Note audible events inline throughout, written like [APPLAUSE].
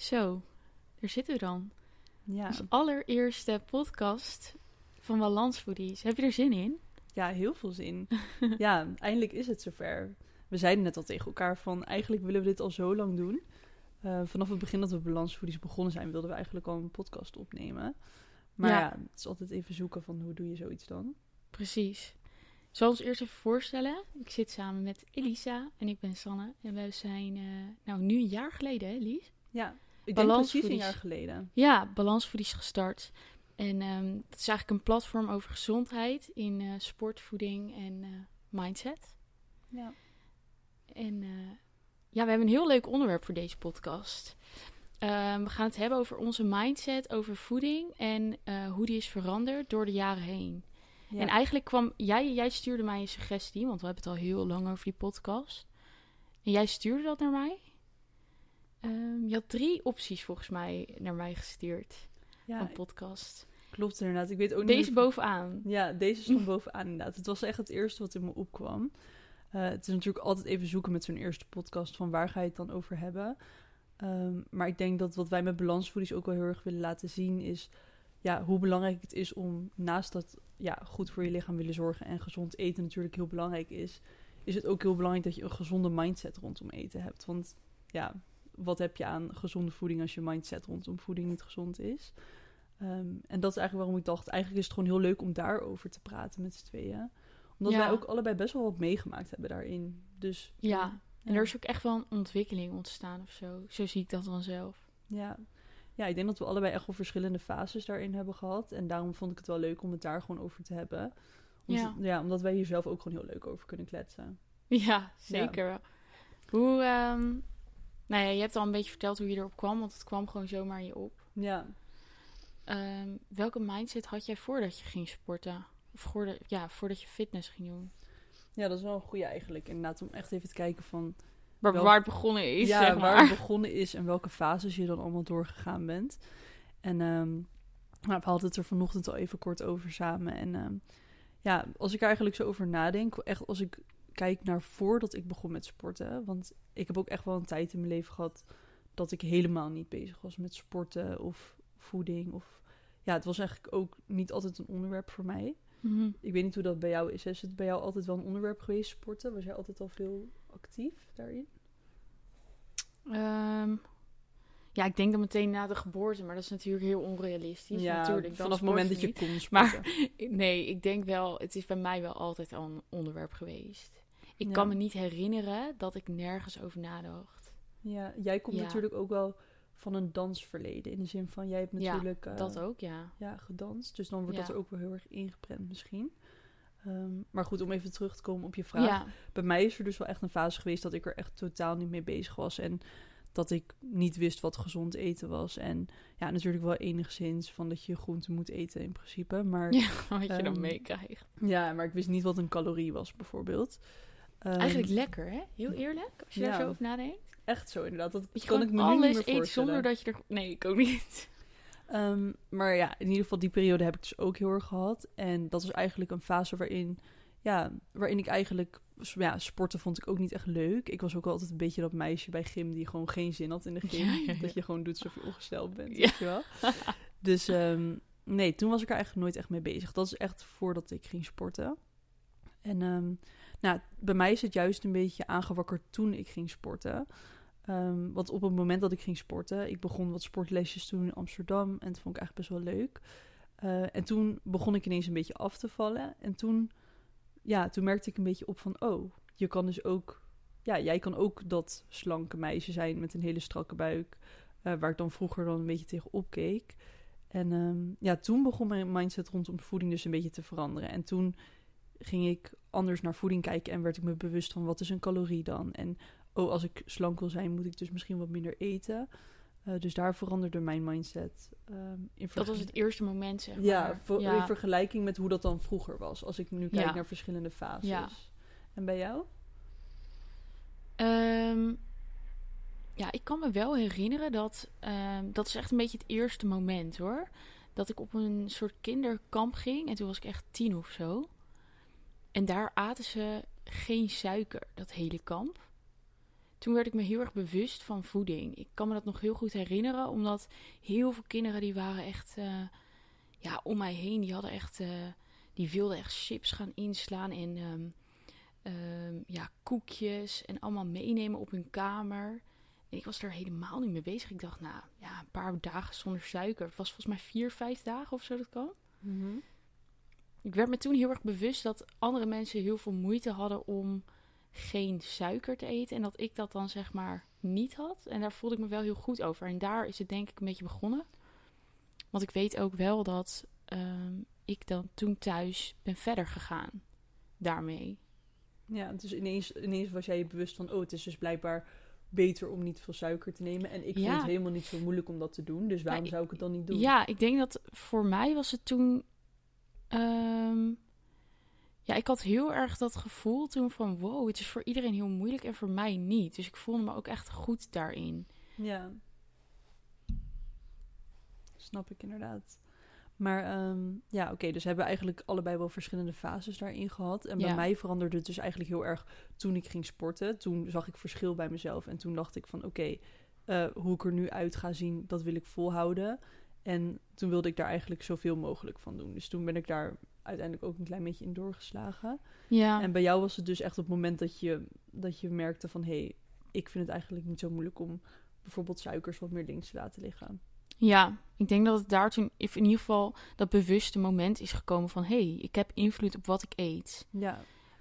Zo, daar zitten we dan. Ja. Allereerste podcast van Balansfoodies. Heb je er zin in? ja, heel veel zin. [LAUGHS] ja, eindelijk is het zover. We zeiden net al tegen elkaar van eigenlijk willen we dit al zo lang doen. Eh, vanaf het begin dat we Balansfoodies begonnen zijn, wilden we eigenlijk al een podcast opnemen. Maar Ja. ja. het is altijd even zoeken van hoe doe je zoiets dan? Precies. Zal ons eerst even voorstellen. Ik zit samen met Elisa en ik ben Sanne. En we zijn, eh, nou nu een jaar geleden hè Lies? Ja, ik denk precies een jaar geleden. Ja, Balansfoodies gestart. En ehm dat is eigenlijk een platform over gezondheid in eh, sport, voeding en eh, mindset. Ja. En eh, ja, we hebben een heel leuk onderwerp voor deze podcast. Ehm, we gaan het hebben over onze mindset, over voeding en hoe die is veranderd door de jaren heen. Ja. En eigenlijk kwam jij, jij stuurde mij een suggestie, want we hebben het al heel lang over die podcast. En jij stuurde dat naar mij. Ehm, je had drie opties volgens mij naar mij gestuurd ja, van podcast. klopt inderdaad. Ik weet ook niet Deze bovenaan. Ja, deze stond [LAUGHS] bovenaan inderdaad. Het was echt het eerste wat in me opkwam. Eh, het is natuurlijk altijd even zoeken met zo'n eerste podcast van waar ga je het dan over hebben. Ehm, maar ik denk dat wat wij met balansvoedies ook wel heel erg willen laten zien is ja, hoe belangrijk het is om naast dat ja, goed voor je lichaam willen zorgen en gezond eten natuurlijk heel belangrijk is, is het ook heel belangrijk dat je een gezonde mindset rondom eten hebt. Want ja, wat heb je aan gezonde voeding als je mindset rondom voeding niet gezond is? Ehm, en dat is eigenlijk waarom ik dacht, eigenlijk is het gewoon heel leuk om daarover te praten met z'n tweeën. Omdat Ja. wij ook allebei best wel wat meegemaakt hebben daarin. Dus Ja, en er is ook echt wel een ontwikkeling ontstaan of zo. Zo zie ik dat dan zelf. Ja. ja, ik denk dat we allebei echt wel verschillende fases daarin hebben gehad. En daarom vond ik het wel leuk om het daar gewoon over te hebben. Omdat, Ja. ja, omdat wij hier zelf ook gewoon heel leuk over kunnen kletsen. Ja, zeker. Hoe, ehm, nou ja, je hebt al een beetje verteld hoe je erop kwam, want het kwam gewoon zomaar in je op. Ja, Ehm, welke mindset had jij voordat je ging sporten? Of voordat, ja, voordat je fitness ging doen? ja dat is wel een goede eigenlijk. Inderdaad, om echt even te kijken van Waar, waar het begonnen is, ja, zeg waar maar. het begonnen is en welke fases je dan allemaal doorgegaan bent. En ehm nou, we hadden het er vanochtend al even kort over samen. En ehm, ja, als ik er eigenlijk zo over nadenk, echt als ik kijk naar voordat ik begon met sporten. Want ik heb ook echt wel een tijd in mijn leven gehad dat ik helemaal niet bezig was met sporten of voeding. Of ja, het was eigenlijk ook niet altijd een onderwerp voor mij. Mhm. Ik weet niet hoe dat bij jou is. Is het bij jou altijd wel een onderwerp geweest, sporten? Was jij altijd al veel actief daarin? Ehm, ja, ik denk dan meteen na de geboorte, maar dat is natuurlijk heel onrealistisch. ja, natuurlijk, vanaf het moment dat je kon Maar-. [LAUGHS] Nee, ik denk wel, het is bij mij wel altijd al een onderwerp geweest. Ik Ja. kan me niet herinneren dat ik nergens over nadacht. Ja, jij komt Ja. natuurlijk ook wel van een dansverleden. In de zin van, jij hebt natuurlijk eh, dat ook, ja. ja, gedanst. Dus dan wordt dat er ook wel heel erg ingeprent misschien. Ehm, maar goed, om even terug te komen op je vraag. Bij mij is er dus wel echt een fase geweest dat ik er echt totaal niet mee bezig was. En dat ik niet wist wat gezond eten was. En ja, natuurlijk wel enigszins van dat je groenten moet eten in principe. Maar ja wat je dan Ehm, meekrijgt. ja, maar ik wist niet wat een calorie was bijvoorbeeld. Ehm, Eigenlijk lekker, hè? Heel eerlijk, als je ja. daar zo over nadenkt. Echt zo inderdaad. Dat je kan ik me nu niet alles meer eet zonder dat je er... Nee, ik ook niet. Ehm, maar ja, in ieder geval die periode heb ik dus ook heel erg gehad. En dat was eigenlijk een fase waarin, ja, waarin ik eigenlijk... Ja, sporten vond ik ook niet echt leuk. Ik was ook altijd een beetje dat meisje bij gym die gewoon geen zin had in de gym. Ja, ja, ja. Dat je gewoon doet alsof je ongesteld bent, Ja. weet je wel. [LAUGHS] Dus ehm, nee, toen was ik er eigenlijk nooit echt mee bezig. Dat is echt voordat ik ging sporten. En ehm, nou, bij mij is het juist een beetje aangewakkerd toen ik ging sporten. Ehm, want op het moment dat ik ging sporten, ik begon wat sportlesjes te doen in Amsterdam. En dat vond ik eigenlijk best wel leuk. Eh, en toen begon ik ineens een beetje af te vallen. En toen, ja, toen merkte ik een beetje op van, oh, je kan dus ook, ja, jij kan ook dat slanke meisje zijn met een hele strakke buik. eh, waar ik dan vroeger dan een beetje tegen opkeek. En ehm, ja, toen begon mijn mindset rondom voeding dus een beetje te veranderen. En toen ging ik anders naar voeding kijken en werd ik me bewust van wat is een calorie dan. En oh, als ik slank wil zijn, moet ik dus misschien wat minder eten. Eh, dus daar veranderde mijn mindset. ehm, in Dat was het eerste moment, zeg maar. ja, in vergelijking met hoe dat dan vroeger was. Als ik nu kijk Ja. naar verschillende fases. Ja. En bij jou? Ehm, ja, ik kan me wel herinneren dat... ehm, dat is echt een beetje het eerste moment, hoor. Dat ik op een soort kinderkamp ging. En toen was ik echt tien of zo. En daar aten ze geen suiker, dat hele kamp. Toen werd ik me heel erg bewust van voeding. Ik kan me dat nog heel goed herinneren, omdat heel veel kinderen die waren echt eh, ja, om mij heen. Die hadden echt, eh, die wilden echt chips gaan inslaan en ehm, ehm, ja, koekjes en allemaal meenemen op hun kamer. En ik was er helemaal niet mee bezig. Ik dacht, nou ja, een paar dagen zonder suiker. Het was volgens mij vier, vijf dagen of zo dat kwam. Mhm. Ik werd me toen heel erg bewust dat andere mensen heel veel moeite hadden om geen suiker te eten. En dat ik dat dan zeg maar niet had. En daar voelde ik me wel heel goed over. En daar is het denk ik een beetje begonnen. Want ik weet ook wel dat ehm, ik dan toen thuis ben verder gegaan daarmee. Ja, dus ineens, ineens was jij je bewust van, oh, het is dus blijkbaar beter om niet veel suiker te nemen. En ik Ja. vond het helemaal niet zo moeilijk om dat te doen. Dus waarom Nou, zou ik het dan niet doen? Ja, ik denk dat voor mij was het toen. ehm, ja, ik had heel erg dat gevoel toen van wow, het is voor iedereen heel moeilijk en voor mij niet. Dus ik voelde me ook echt goed daarin. Ja. Snap ik inderdaad. Maar ehm, ja, oké, dus hebben we eigenlijk allebei wel verschillende fases daarin gehad. En bij Ja. mij veranderde het dus eigenlijk heel erg toen ik ging sporten. Toen zag ik verschil bij mezelf. En toen dacht ik van oké, eh, hoe ik er nu uit ga zien, dat wil ik volhouden. En toen wilde ik daar eigenlijk zoveel mogelijk van doen. Dus toen ben ik daar uiteindelijk ook een klein beetje in doorgeslagen. Ja, En bij jou was het dus echt op het moment dat je, dat je merkte van... hé, hey, ik vind het eigenlijk niet zo moeilijk om bijvoorbeeld suikers wat meer links te laten liggen. ja, ik denk dat het daar toen in ieder geval dat bewuste moment is gekomen van hé, hey, ik heb invloed op wat ik eet. Ja,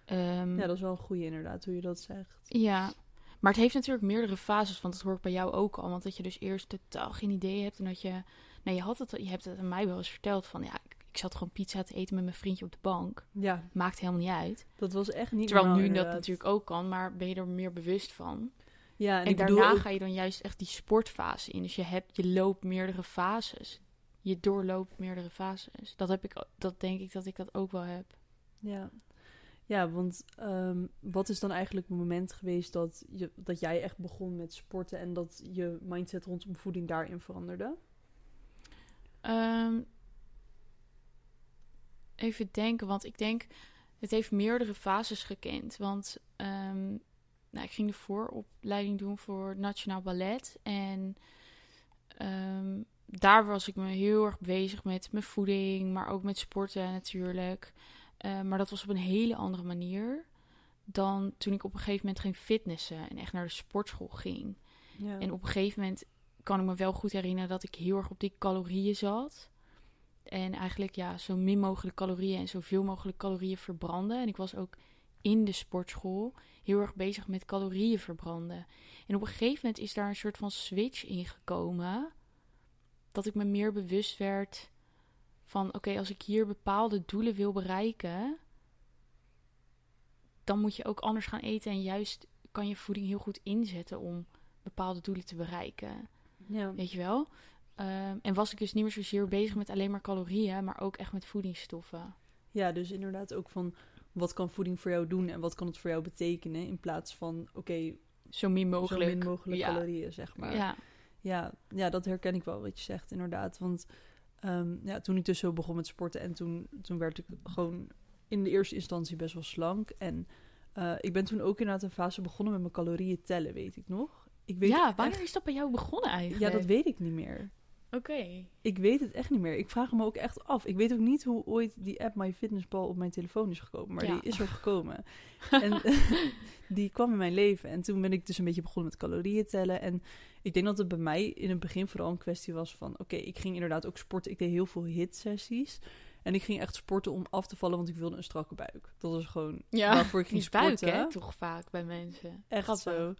Ehm, ja dat is wel een goede inderdaad, hoe je dat zegt. Ja, maar het heeft natuurlijk meerdere fases, want dat hoor ik bij jou ook al. Want dat je dus eerst totaal geen idee hebt en dat je... Nou, je, had het, je hebt het aan mij wel eens verteld van... Ja, ik, zat gewoon pizza te eten met mijn vriendje op de bank. Ja, Maakt helemaal niet uit. dat was echt niet Terwijl normaal, nu dat natuurlijk ook kan, maar ben je er meer bewust van. Ja, en, daarna bedoel ga je dan juist echt die sportfase in. Dus je, hebt, je loopt meerdere fases. Je doorloopt meerdere fases. Dat, heb ik, dat denk ik dat ik dat ook wel heb. Ja, ja want ehm, wat is dan eigenlijk het moment geweest dat, je, dat jij echt begon met sporten... en dat je mindset rondom voeding daarin veranderde? Ehm, even denken, want ik denk, het heeft meerdere fases gekend. Want ehm, nou, ik ging de vooropleiding doen voor het Nationaal Ballet. En ehm, daar was ik me heel erg bezig met mijn voeding, maar ook met sporten natuurlijk. Eh, maar dat was op een hele andere manier dan toen ik op een gegeven moment ging fitnessen en echt naar de sportschool ging. Ja. En op een gegeven moment kan ik me wel goed herinneren dat ik heel erg op die calorieën zat. En eigenlijk ja, zo min mogelijk calorieën en zoveel mogelijk calorieën verbranden. En ik was ook in de sportschool heel erg bezig met calorieën verbranden. En op een gegeven moment is daar een soort van switch in gekomen. Dat ik me meer bewust werd van oké, als ik hier bepaalde doelen wil bereiken, dan moet je ook anders gaan eten. En juist kan je voeding heel goed inzetten om bepaalde doelen te bereiken. ja. Weet je wel? Ehm, en was ik dus niet meer zozeer bezig met alleen maar calorieën, maar ook echt met voedingsstoffen. Ja, dus inderdaad ook van wat kan voeding voor jou doen en wat kan het voor jou betekenen in plaats van oké, Zo min zo mogelijk. min mogelijk ja. calorieën, zeg maar. Ja, Ja, ja, dat herken ik wel wat je zegt, inderdaad. Want ehm, ja, toen ik dus zo begon met sporten en toen, toen werd ik gewoon in de eerste instantie best wel slank. En eh, ik ben toen ook inderdaad een fase begonnen met mijn calorieën tellen, weet ik nog. Ik weet ja echt- wanneer is dat bij jou begonnen eigenlijk? Ja, dat weet ik niet meer. Oké. Ik weet het echt niet meer. Ik vraag me ook echt af. Ik weet ook niet hoe ooit die app MyFitnessPal op mijn telefoon is gekomen. Maar Ja. die is er gekomen. [LAUGHS] en [LAUGHS] die kwam in mijn leven. En toen ben ik dus een beetje begonnen met calorieën tellen. En ik denk dat het bij mij in het begin vooral een kwestie was van... Oké, ik ging inderdaad ook sporten. Ik deed heel veel hit-sessies. En ik ging echt sporten om af te vallen, want ik wilde een strakke buik. Dat was gewoon Ja, waarvoor ik ging buik, sporten. hè? Toch vaak bij mensen. Echt Grappig. zo.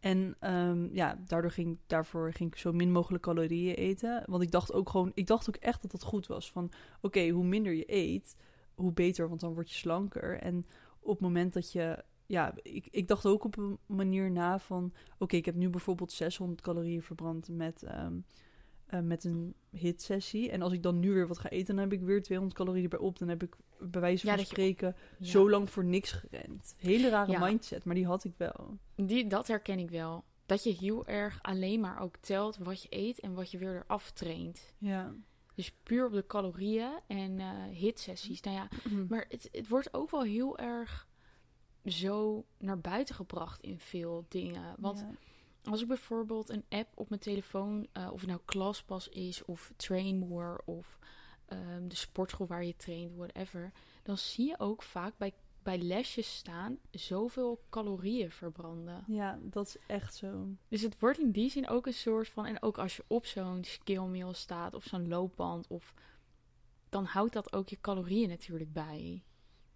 En ehm, ja, daardoor ging, daarvoor ging ik zo min mogelijk calorieën eten. Want ik dacht ook gewoon, ik dacht ook echt dat dat goed was. Van oké, hoe minder je eet, hoe beter, want dan word je slanker. En op het moment dat je, ja, ik, ik dacht ook op een manier na van, oké, ik heb nu bijvoorbeeld 600 calorieën verbrand met, ehm, eh, met een hitsessie. En als ik dan nu weer wat ga eten, dan heb ik weer 200 calorieën erbij op. Dan heb ik bij wijze Ja, van je- spreken Ja. zo lang voor niks gerend. Hele rare Ja. mindset, maar die had ik wel. Die, dat herken ik wel. Dat je heel erg alleen maar ook telt wat je eet en wat je weer eraf traint. Ja. Dus puur op de calorieën en eh hitsessies. Nou ja, maar het, het wordt ook wel heel erg zo naar buiten gebracht in veel dingen. Want Ja. Als ik bijvoorbeeld een app op mijn telefoon, eh, of het nou Klaspas is, of Train More, of ehm, de sportschool waar je traint, whatever, dan zie je ook vaak bij, bij lesjes staan zoveel calorieën verbranden. Ja, dat is echt zo. Dus het wordt in die zin ook een soort van, en ook als je op zo'n skillmeal staat, of zo'n loopband, of dan houdt dat ook je calorieën natuurlijk bij.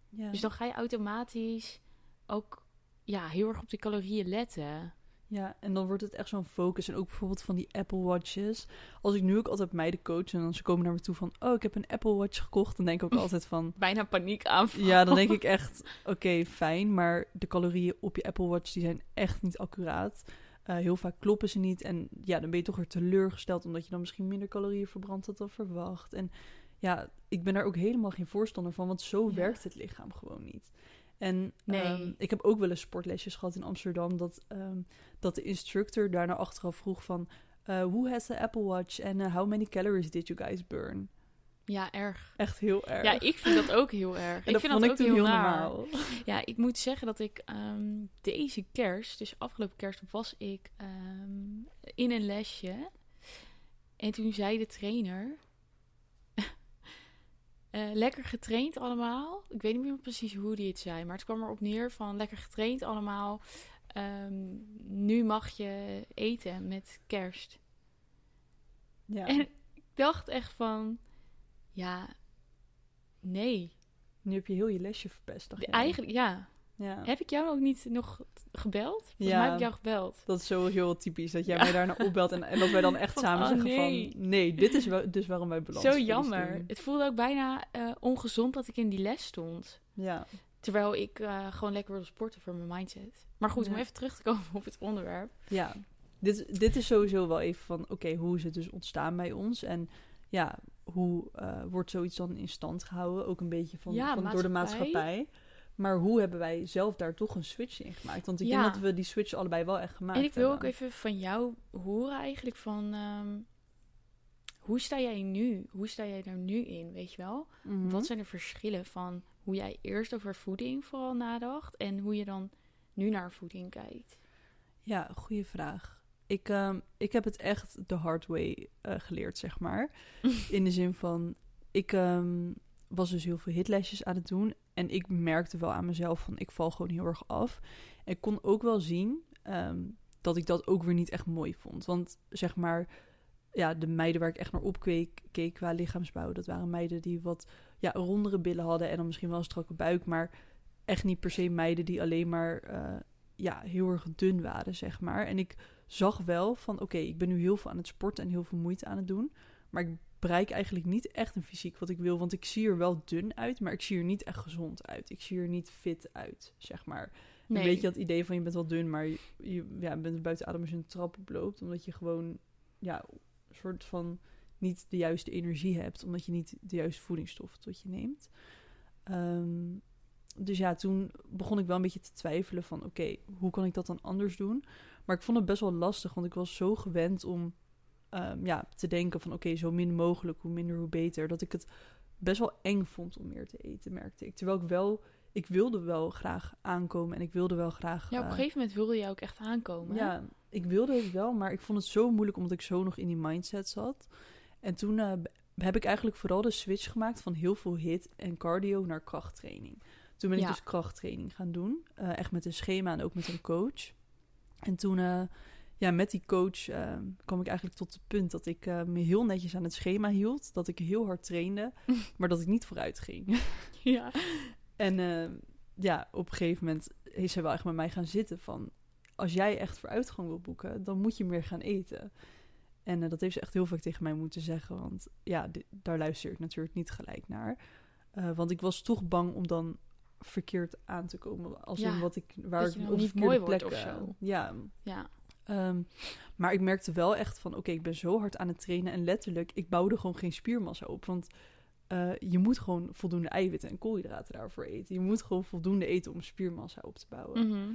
Ja. Dus dan ga je automatisch ook ja, heel erg op die calorieën letten. Ja, en dan wordt het echt zo'n focus. En ook bijvoorbeeld van die Apple Watches. Als ik nu ook altijd meiden coach en dan ze komen naar me toe van... Oh, ik heb een Apple Watch gekocht. Dan denk ik ook [LAUGHS] altijd van... Bijna paniek aanval. Ja, dan denk ik echt... Oké, fijn. Maar de calorieën op je Apple Watch die zijn echt niet accuraat. Eh, heel vaak kloppen ze niet. En ja, dan ben je toch weer teleurgesteld... omdat je dan misschien minder calorieën verbrandt dan verwacht. En ja, ik ben daar ook helemaal geen voorstander van... want zo Ja. werkt het lichaam gewoon niet. En Nee. ehm, ik heb ook wel eens sportlesjes gehad in Amsterdam... dat, ehm, dat de instructor daarna achteraf vroeg van... eh who has the Apple Watch and uh, how many calories did you guys burn? Ja, erg. Echt heel erg. Ja, ik vind dat ook heel erg. [LAUGHS] en ik dat vind vond dat ook ik toen heel, normaal. [LAUGHS] Ja, ik moet zeggen dat ik ehm, deze kerst, dus afgelopen kerst, was ik in een lesje. En toen zei de trainer... eh, lekker getraind allemaal. Ik weet niet meer precies hoe die het zei. Maar het kwam erop neer van lekker getraind allemaal. Ehm, nu mag je eten met kerst. Ja. En ik dacht echt van... Ja, nee. Nu heb je heel je lesje verpest. dacht De- eigenlijk, ja. Ja. Heb ik jou ook niet nog gebeld? Volgens Ja. mij heb ik jou gebeld. Dat is sowieso typisch. Dat jij Ja. mij daarna opbelt en, en dat wij dan echt Van, samen oh, zeggen nee. van... Nee, dit is wel, dus waarom wij balans Zo jammer. Het voelde ook bijna eh, ongezond dat ik in die les stond. Ja. Terwijl ik eh, gewoon lekker wilde sporten voor mijn mindset. Maar goed, om even terug te komen [LAUGHS] op het onderwerp. Ja. Dit, dit is sowieso wel even van... Oké, hoe is het dus ontstaan bij ons? En ja, hoe eh, wordt zoiets dan in stand gehouden? Ook een beetje van, Ja, van door de maatschappij. Maar hoe hebben wij zelf daar toch een switch in gemaakt? Want ik Ja. denk dat we die switch allebei wel echt gemaakt en ik wil ook hebben. even van jou horen eigenlijk van... ehm, hoe sta jij nu? Hoe sta jij daar nu in, weet je wel? Mhm. Wat zijn de verschillen van hoe jij eerst over voeding vooral nadacht... en hoe je dan nu naar voeding kijkt? Ja, goede vraag. Ik, ehm, ik heb het echt de hard way eh, geleerd, zeg maar. [LAUGHS] In de zin van, ik ehm, was dus heel veel hitlesjes aan het doen. En ik merkte wel aan mezelf van, ik val gewoon heel erg af. En ik kon ook wel zien ehm, dat ik dat ook weer niet echt mooi vond. Want zeg maar, ja, de meiden waar ik echt naar opkeek keek qua lichaamsbouw... dat waren meiden die wat ja, rondere billen hadden en dan misschien wel een strakke buik... maar echt niet per se meiden die alleen maar eh, ja, heel erg dun waren, zeg maar. En ik zag wel van, oké, ik ben nu heel veel aan het sporten en heel veel moeite aan het doen... maar ik bereik eigenlijk niet echt een fysiek wat ik wil... want ik zie er wel dun uit, maar ik zie er niet echt gezond uit. Ik zie er niet fit uit, zeg maar. Een beetje dat idee van je bent wel dun, maar je, je ja, bent buiten adem als je een trap oploopt. Omdat je gewoon ja, een soort van niet de juiste energie hebt. Omdat je niet de juiste voedingsstoffen tot je neemt. Ehm, dus ja, toen begon ik wel een beetje te twijfelen van... oké, hoe kan ik dat dan anders doen? Maar ik vond het best wel lastig, want ik was zo gewend om ehm, ja, te denken van... oké, zo min mogelijk, hoe minder, hoe beter. Dat ik het best wel eng vond om meer te eten, merkte ik. Terwijl ik wel ik wilde wel graag aankomen en ik wilde wel graag. Ja, op een eh, gegeven moment wilde jij ook echt aankomen. hè? ja, ik wilde het wel, maar ik vond het zo moeilijk omdat ik zo nog in die mindset zat. En toen eh, heb ik eigenlijk vooral de switch gemaakt van heel veel hit en cardio naar krachttraining. Toen ben ik Ja. dus krachttraining gaan doen, eh, echt met een schema en ook met een coach. En toen, ja, met die coach eh, kwam ik eigenlijk tot het punt dat ik eh, me heel netjes aan het schema hield, dat ik heel hard trainde, [LAUGHS] maar dat ik niet vooruit ging. [LAUGHS] ja. En eh, ja, op een gegeven moment is zij wel echt met mij gaan zitten van... als jij echt vooruitgang wil boeken, dan moet je meer gaan eten. En eh, dat heeft ze echt heel vaak tegen mij moeten zeggen. Want ja, daar luister ik natuurlijk niet gelijk naar. Eh, want ik was toch bang om dan verkeerd aan te komen. Als Ja, in wat ik, waar ik op verkeerde wordt of zo. Ja, Ja. Ehm, maar ik merkte wel echt van, oké, ik ben zo hard aan het trainen. En letterlijk, ik bouwde gewoon geen spiermassa op. Want eh, je moet gewoon voldoende eiwitten en koolhydraten daarvoor eten. Je moet gewoon voldoende eten om spiermassa op te bouwen. Mhm.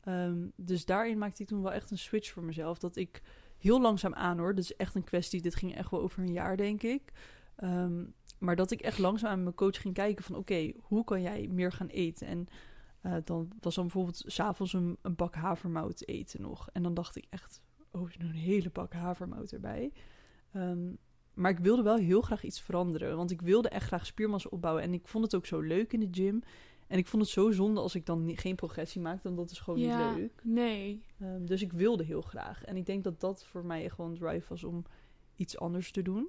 Ehm, dus daarin maakte ik toen wel echt een switch voor mezelf. Dat ik heel langzaam aan hoor. Dat is echt een kwestie, dit ging echt wel over een jaar, denk ik. Ehm, maar dat ik echt langzaam aan mijn coach ging kijken van... oké, hoe kan jij meer gaan eten? En eh, dan was dan bijvoorbeeld s'avonds een, een bak havermout eten nog. En dan dacht ik echt, oh, is een hele bak havermout erbij? Ehm, maar ik wilde wel heel graag iets veranderen. Want ik wilde echt graag spiermassa opbouwen. En ik vond het ook zo leuk in de gym. En ik vond het zo zonde als ik dan geen progressie maakte. Want dat is gewoon Ja, niet leuk. Nee. Ehm, dus ik wilde heel graag. En ik denk dat dat voor mij gewoon een drive was om iets anders te doen.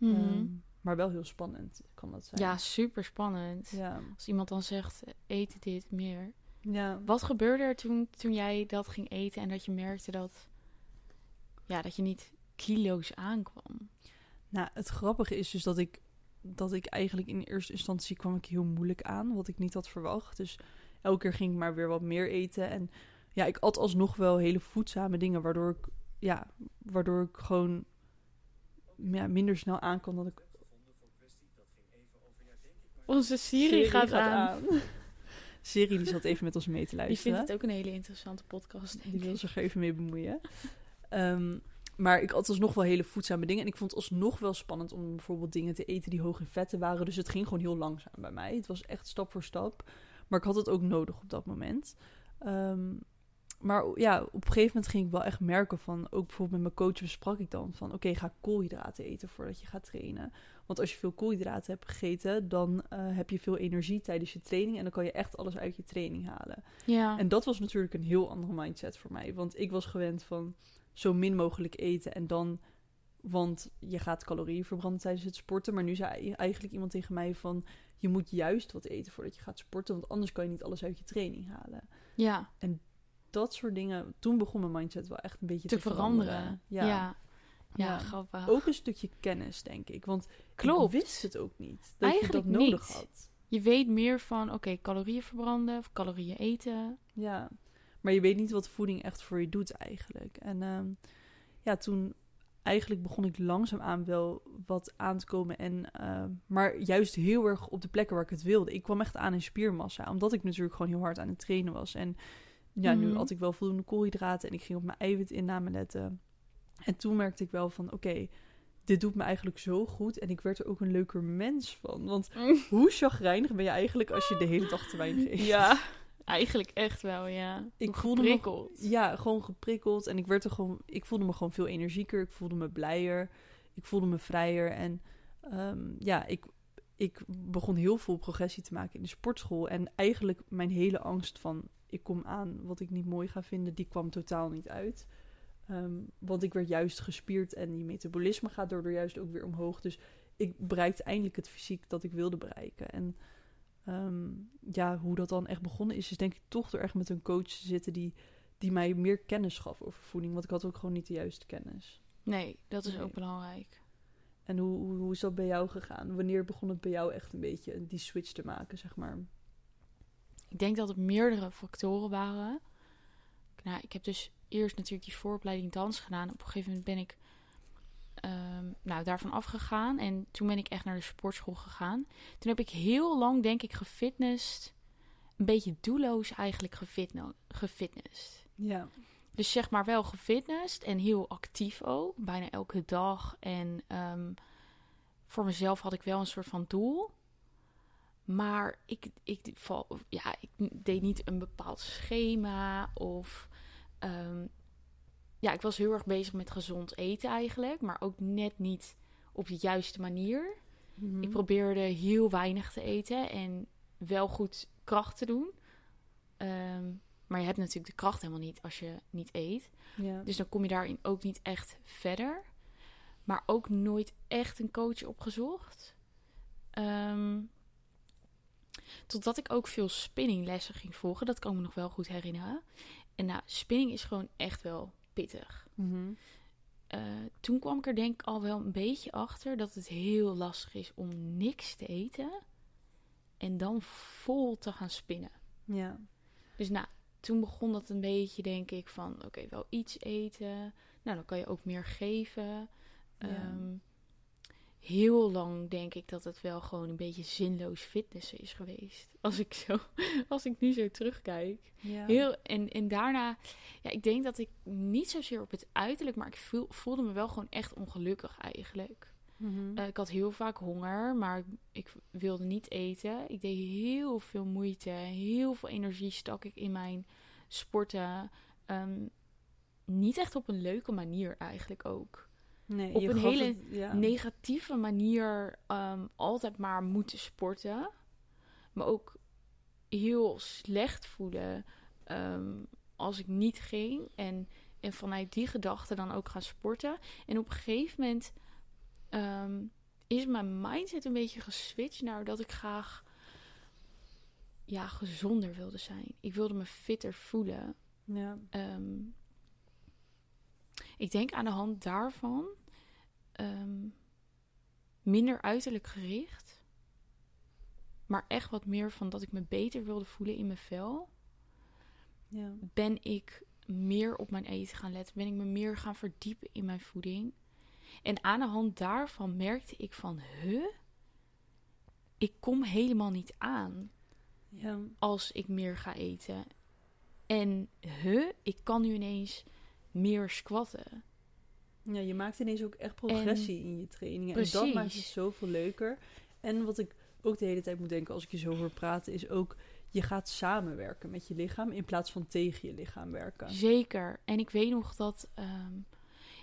Ehm, maar wel heel spannend kan dat zijn. ja, super spannend. Ja. Als iemand dan zegt, eet dit meer. Ja. Wat gebeurde er toen, toen jij dat ging eten en dat je merkte dat, ja, dat je niet kilo's aankwam? Nou, het grappige is dus dat ik, dat ik eigenlijk in eerste instantie kwam ik heel moeilijk aan, wat ik niet had verwacht. Dus elke keer ging ik maar weer wat meer eten. En ja, ik at alsnog wel hele voedzame dingen, waardoor ik, ja, waardoor ik gewoon ja, minder snel aan kon dan ik... Onze Siri, gaat, aan. [LAUGHS] Siri die zat even met ons mee te Die luisteren. vindt het ook een hele interessante podcast, denk Die wil zich even mee bemoeien. Ehm, maar ik had alsnog wel hele voedzame dingen. En ik vond het alsnog wel spannend om bijvoorbeeld dingen te eten die hoog in vetten waren. Dus het ging gewoon heel langzaam bij mij. Het was echt stap voor stap. Maar ik had het ook nodig op dat moment. Ehm, maar ja, op een gegeven moment ging ik wel echt merken van... Ook bijvoorbeeld met mijn coach besprak ik dan van... Oké, ga koolhydraten eten voordat je gaat trainen. Want als je veel koolhydraten hebt gegeten... dan eh, heb je veel energie tijdens je training. En dan kan je echt alles uit je training halen. Ja, En dat was natuurlijk een heel andere mindset voor mij. Want ik was gewend van zo min mogelijk eten en dan... Want je gaat calorieën verbranden tijdens het sporten. Maar nu zei eigenlijk iemand tegen mij van... Je moet juist wat eten voordat je gaat sporten. Want anders kan je niet alles uit je training halen. ja, Dat soort dingen. Toen begon mijn mindset wel echt een beetje te, te veranderen. Ja. Ja. Ja, Ja. grappig. Ook een stukje kennis, denk ik. Want Klopt. ik wist het ook niet. Dat Eigenlijk je dat nodig niet. had. Je weet meer van, oké, calorieën verbranden of calorieën eten. Ja, maar je weet niet wat voeding echt voor je doet eigenlijk. En ehm, ja, toen eigenlijk begon ik langzaamaan wel wat aan te komen. En, ehm, maar juist heel erg op de plekken waar ik het wilde. Ik kwam echt aan in spiermassa, omdat ik natuurlijk gewoon heel hard aan het trainen was. En ja, nu Mhm. had ik wel voldoende koolhydraten en ik ging op mijn eiwitinname letten. En toen merkte ik wel van, oké, dit doet me eigenlijk zo goed. En ik werd er ook een leuker mens van. Want hoe chagrijnig ben je eigenlijk als je de hele dag te weinig [LAUGHS] eet? Ja, eigenlijk echt wel, ja. Ik voelde me- geprikkeld. Ja, gewoon geprikkeld. En ik werd er gewoon. Ik voelde me gewoon veel energieker. Ik voelde me blijer. Ik voelde me vrijer. En ehm, ja, ik, ik begon heel veel progressie te maken in de sportschool. En eigenlijk mijn hele angst van ik kom aan wat ik niet mooi ga vinden, die kwam totaal niet uit. Ehm, want ik werd juist gespierd en je metabolisme gaat daardoor juist ook weer omhoog. Dus ik bereikte eindelijk het fysiek dat ik wilde bereiken. En ehm, ja, hoe dat dan echt begonnen is, is denk ik toch door echt met een coach te zitten die, die mij meer kennis gaf over voeding. Want ik had ook gewoon niet de juiste kennis. Nee, dat is Nee. ook belangrijk. En hoe, hoe, hoe is dat bij jou gegaan? Wanneer begon het bij jou echt een beetje die switch te maken, zeg maar? Ik denk dat het meerdere factoren waren. Nou, ik heb dus eerst natuurlijk die vooropleiding dans gedaan. Op een gegeven moment ben ik ehm, nou, daarvan afgegaan. En toen ben ik echt naar de sportschool gegaan. Toen heb ik heel lang, denk ik, gefitnessd. Een beetje doelloos eigenlijk gefitno- gefitnessd. Ja. Dus zeg maar wel gefitnessd en heel actief ook. Bijna elke dag. En ehm, voor mezelf had ik wel een soort van doel. Maar ik, ik, ja, ik deed niet een bepaald schema. Of ehm, ja, ik was heel erg bezig met gezond eten eigenlijk. Maar ook net niet op de juiste manier. Mhm. Ik probeerde heel weinig te eten en wel goed kracht te doen. Ehm, maar je hebt natuurlijk de kracht helemaal niet als je niet eet. ja. Dus dan kom je daarin ook niet echt verder. Maar ook nooit echt een coach opgezocht. Ehm, totdat ik ook veel spinninglessen ging volgen. Dat kan ik me nog wel goed herinneren. En nou, spinning is gewoon echt wel pittig. Mhm. Eh, toen kwam ik er denk ik al wel een beetje achter dat het heel lastig is om niks te eten. En dan vol te gaan spinnen. ja. Dus nou, toen begon dat een beetje, denk ik, van oké, wel iets eten. Nou, dan kan je ook meer geven. Ja. Ehm, heel lang denk ik dat het wel gewoon een beetje zinloos fitnessen is geweest. [LAUGHS] Als ik, zo, als ik nu zo terugkijk. ja. Heel, en, en daarna, ja, ik denk dat ik niet zozeer op het uiterlijk, maar ik voel, voelde me wel gewoon echt ongelukkig eigenlijk. Mhm. Eh, ik had heel vaak honger, maar ik, ik wilde niet eten. Ik deed heel veel moeite. Heel veel energie stak ik in mijn sporten. Ehm, niet echt op een leuke manier eigenlijk ook. Nee, op een hele het- ja. Negatieve manier ehm, altijd maar moeten sporten. Maar ook heel slecht voelen ehm, als ik niet ging. En, en vanuit die gedachte dan ook gaan sporten. En op een gegeven moment ehm, is mijn mindset een beetje geswitcht naar dat ik graag ja, gezonder wilde zijn. Ik wilde me fitter voelen. Ja. Ik denk aan de hand daarvan ehm, minder uiterlijk gericht, maar echt wat meer van dat ik me beter wilde voelen in mijn vel. Ja. Ben ik meer op mijn eten gaan letten? Ben ik me meer gaan verdiepen in mijn voeding? En aan de hand daarvan merkte ik van, huh? Ik kom helemaal niet aan Ja. als ik meer ga eten. En huh, ik kan nu ineens meer squatten. Ja, je maakt ineens ook echt progressie in je trainingen. En dat maakt het zoveel leuker. En wat ik ook de hele tijd moet denken als ik je zo hoor praten, is ook je gaat samenwerken met je lichaam in plaats van tegen je lichaam werken. Zeker. En ik weet nog dat ehm,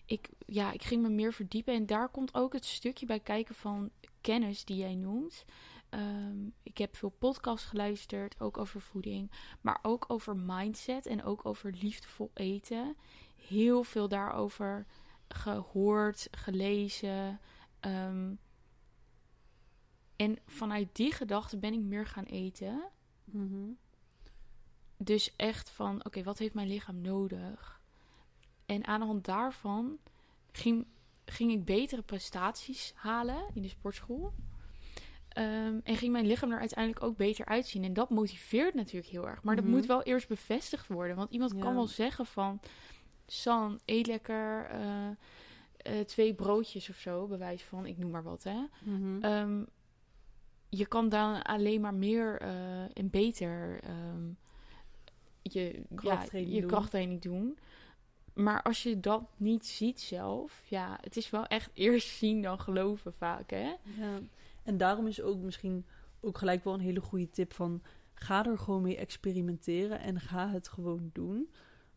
ik, ja, ik ging me meer verdiepen. En daar komt ook het stukje bij kijken van kennis die jij noemt. Ehm, ik heb veel podcasts geluisterd, ook over voeding, maar ook over mindset en ook over liefdevol eten. Heel veel daarover gehoord, gelezen. ehm, en vanuit die gedachte ben ik meer gaan eten. Mhm. Dus echt van, oké, wat heeft mijn lichaam nodig? En aan de hand daarvan ging, ging ik betere prestaties halen in de sportschool. Ehm, en ging mijn lichaam er uiteindelijk ook beter uitzien. En dat motiveert natuurlijk heel erg. Maar Mhm. dat moet wel eerst bevestigd worden. Want iemand Ja. kan wel zeggen van... San, eet lekker eh, eh, twee broodjes of zo, bewijs van, ik noem maar wat, hè. Mhm. Ehm, je kan dan alleen maar meer eh, en beter ehm, je, ja, Krachttraining je doen. krachttraining doen. Maar als je dat niet ziet zelf, ja, het is wel echt [LAUGHS] eerst zien dan geloven vaak, hè? Ja. En daarom is ook misschien ook gelijk wel een hele goede tip van ga er gewoon mee experimenteren en ga het gewoon doen.